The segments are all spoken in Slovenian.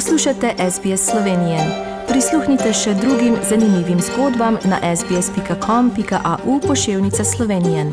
Poslušate SBS Slovenije. Prisluhnite še drugim zanimivim zgodbam na sbsp.com.au pošiljka Slovenije.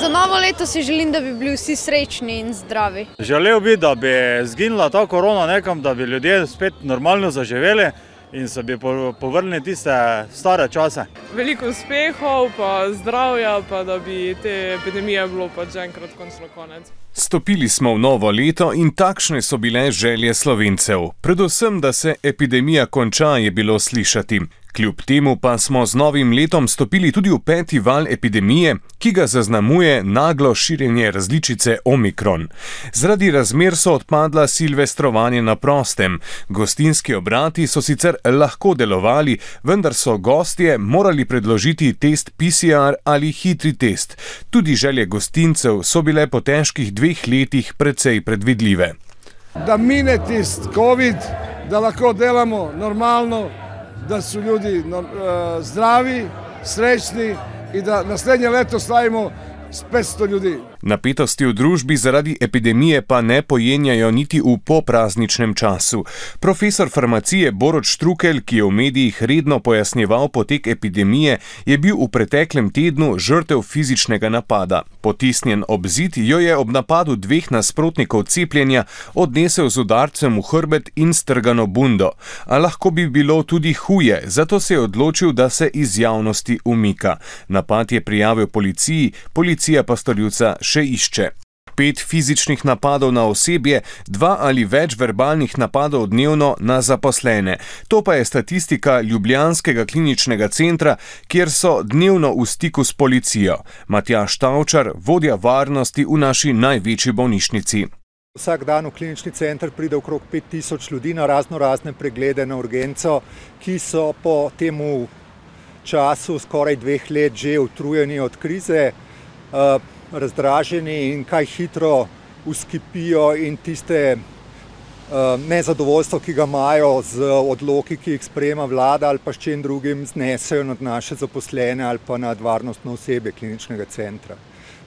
Za novo leto si želim, da bi bili vsi srečni in zdravi. Želel bi, da bi zginila ta korona nekam, da bi ljudje spet normalno zaživeli in se bi po- povrnili tiste stare čase. veliko uspehov, pa zdravja, pa da bi te epidemije bilo pač že enkrat končno konec. Stopili smo v novo leto in takšne so bile želje slovencev. Predvsem, da se epidemija konča, je bilo slišati. Kljub temu pa smo z novim letom stopili tudi v peti val epidemije, ki ga zaznamuje naglo širjenje različice Omikron. Zaradi razmer so odpadla silvestrovanje na prostem. Gostinski obrati so sicer lahko delovali, vendar so gostje morali predložiti test PCR ali hitri test. Tudi želje gostincev so bile po težkih dveh letih precej predvidljive. da mine tisti COVID, da lahko delamo normalno, da su ljudi e, zdravi, srećni i da naslednje leto slavimo s 500 ljudi. Napetosti v družbi zaradi epidemije pa ne pojenjajo niti v poprazničnem času. Profesor farmacije Borod Štrukelj, ki je v medijih redno pojasnjeval potek epidemije, je bil v preteklem tednu žrtev fizičnega napada. Potisnjen ob zid jo je ob napadu dveh nasprotnikov cepljenja odnesel z udarcem v hrbet in strgano bundo. A lahko bi bilo tudi huje, zato se je odločil, da se iz javnosti umika. Napad je prijavil policiji, policija pa storilca še išče. Pet fizičnih napadov na osebje, dva ali več verbalnih napadov dnevno na zaposlene. To pa je statistika Ljubljanskega kliničnega centra, kjer so dnevno v stiku s policijo. Matjaš Tavčar, vodja varnosti v naši največji bolnišnici. Vsak dan v klinični center pride okrog 5000 ljudi na razno razne preglede na urgenco, ki so po tem času skoraj dveh let že utrujeni od krize, razdraženi in kaj hitro uskipijo in tiste eh, nezadovoljstvo, ki ga imajo z odloki, ki jih sprejema vlada ali pa s čim drugim, znesejo nad naše zaposlene ali pa nad varnostno osebje kliničnega centra.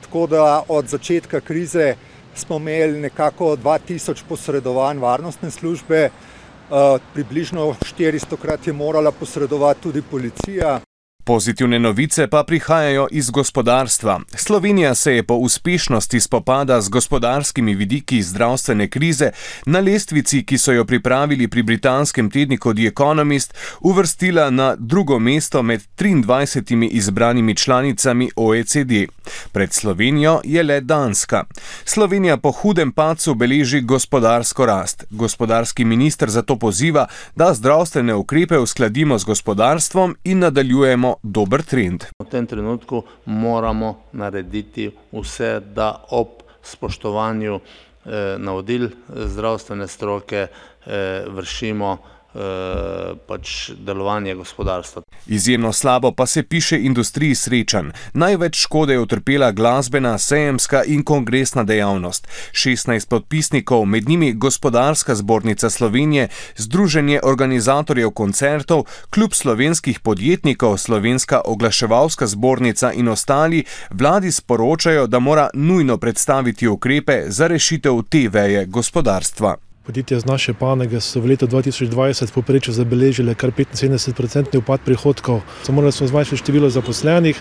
Tako da od začetka krize smo imeli nekako 2000 posredovanj varnostne službe, eh, približno 400 krat je morala posredovati tudi policija. Pozitivne novice pa prihajajo iz gospodarstva. Slovenija se je po uspešnosti spopada z gospodarskimi vidiki zdravstvene krize na lestvici, ki so jo pripravili pri britanskem tedniku The Economist, uvrstila na drugo mesto med 23 izbranimi članicami OECD. Pred Slovenijo je le Danska. Slovenija po hudem padcu beleži gospodarsko rast. Gospodarski minister zato poziva, da zdravstvene ukrepe uskladimo z gospodarstvom in nadaljujemo dober trend. V tem trenutku moramo narediti vse, da ob spoštovanju eh, navodil zdravstvene stroke eh, vršimo eh, pač delovanje gospodarstva. Izjemno slabo pa se piše industriji srečanj. Največ škode je utrpela glasbena, sejemska in kongresna dejavnost. 16 podpisnikov, med njimi Gospodarska zbornica Slovenije, Združenje organizatorjev koncertov, Klub slovenskih podjetnikov, Slovenska oglaševalska zbornica in ostali, vladi sporočajo, da mora nujno predstaviti ukrepe za rešitev te veje gospodarstva. Podjetja z naše panoge so v letu 2020 poprečju zabeležile kar 75-odstotni upad prihodkov. Morali smo zmanjšati število zaposlenih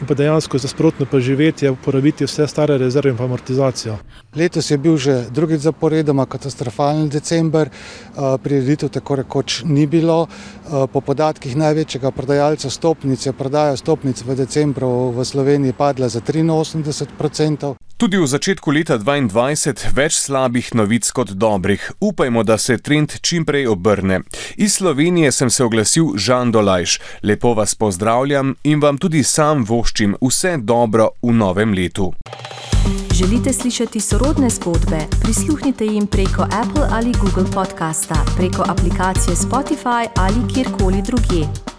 in pa dejansko za sprotno preživetje uporabiti vse stare rezerve in pa amortizacijo. Letos je bil že drugič zaporedoma katastrofalen december, prireditev tako rekoč ni bilo. Po podatkih največjega prodajalca stopnic je prodaja stopnic v decembru v Sloveniji padla za 83%. Tudi v začetku leta 2022 več slabih novic kot dobrih. Upajmo, da se trend čim prej obrne. Iz Slovenije sem se oglasil Žan Dolajš. Lepo vas pozdravljam in vam tudi sam voščim vse dobro v novem letu. Želite slišati sorodne zgodbe? Prisluhnite jim preko Apple ali Google podcasta, preko aplikacije Spotify ali kjerkoli drugje.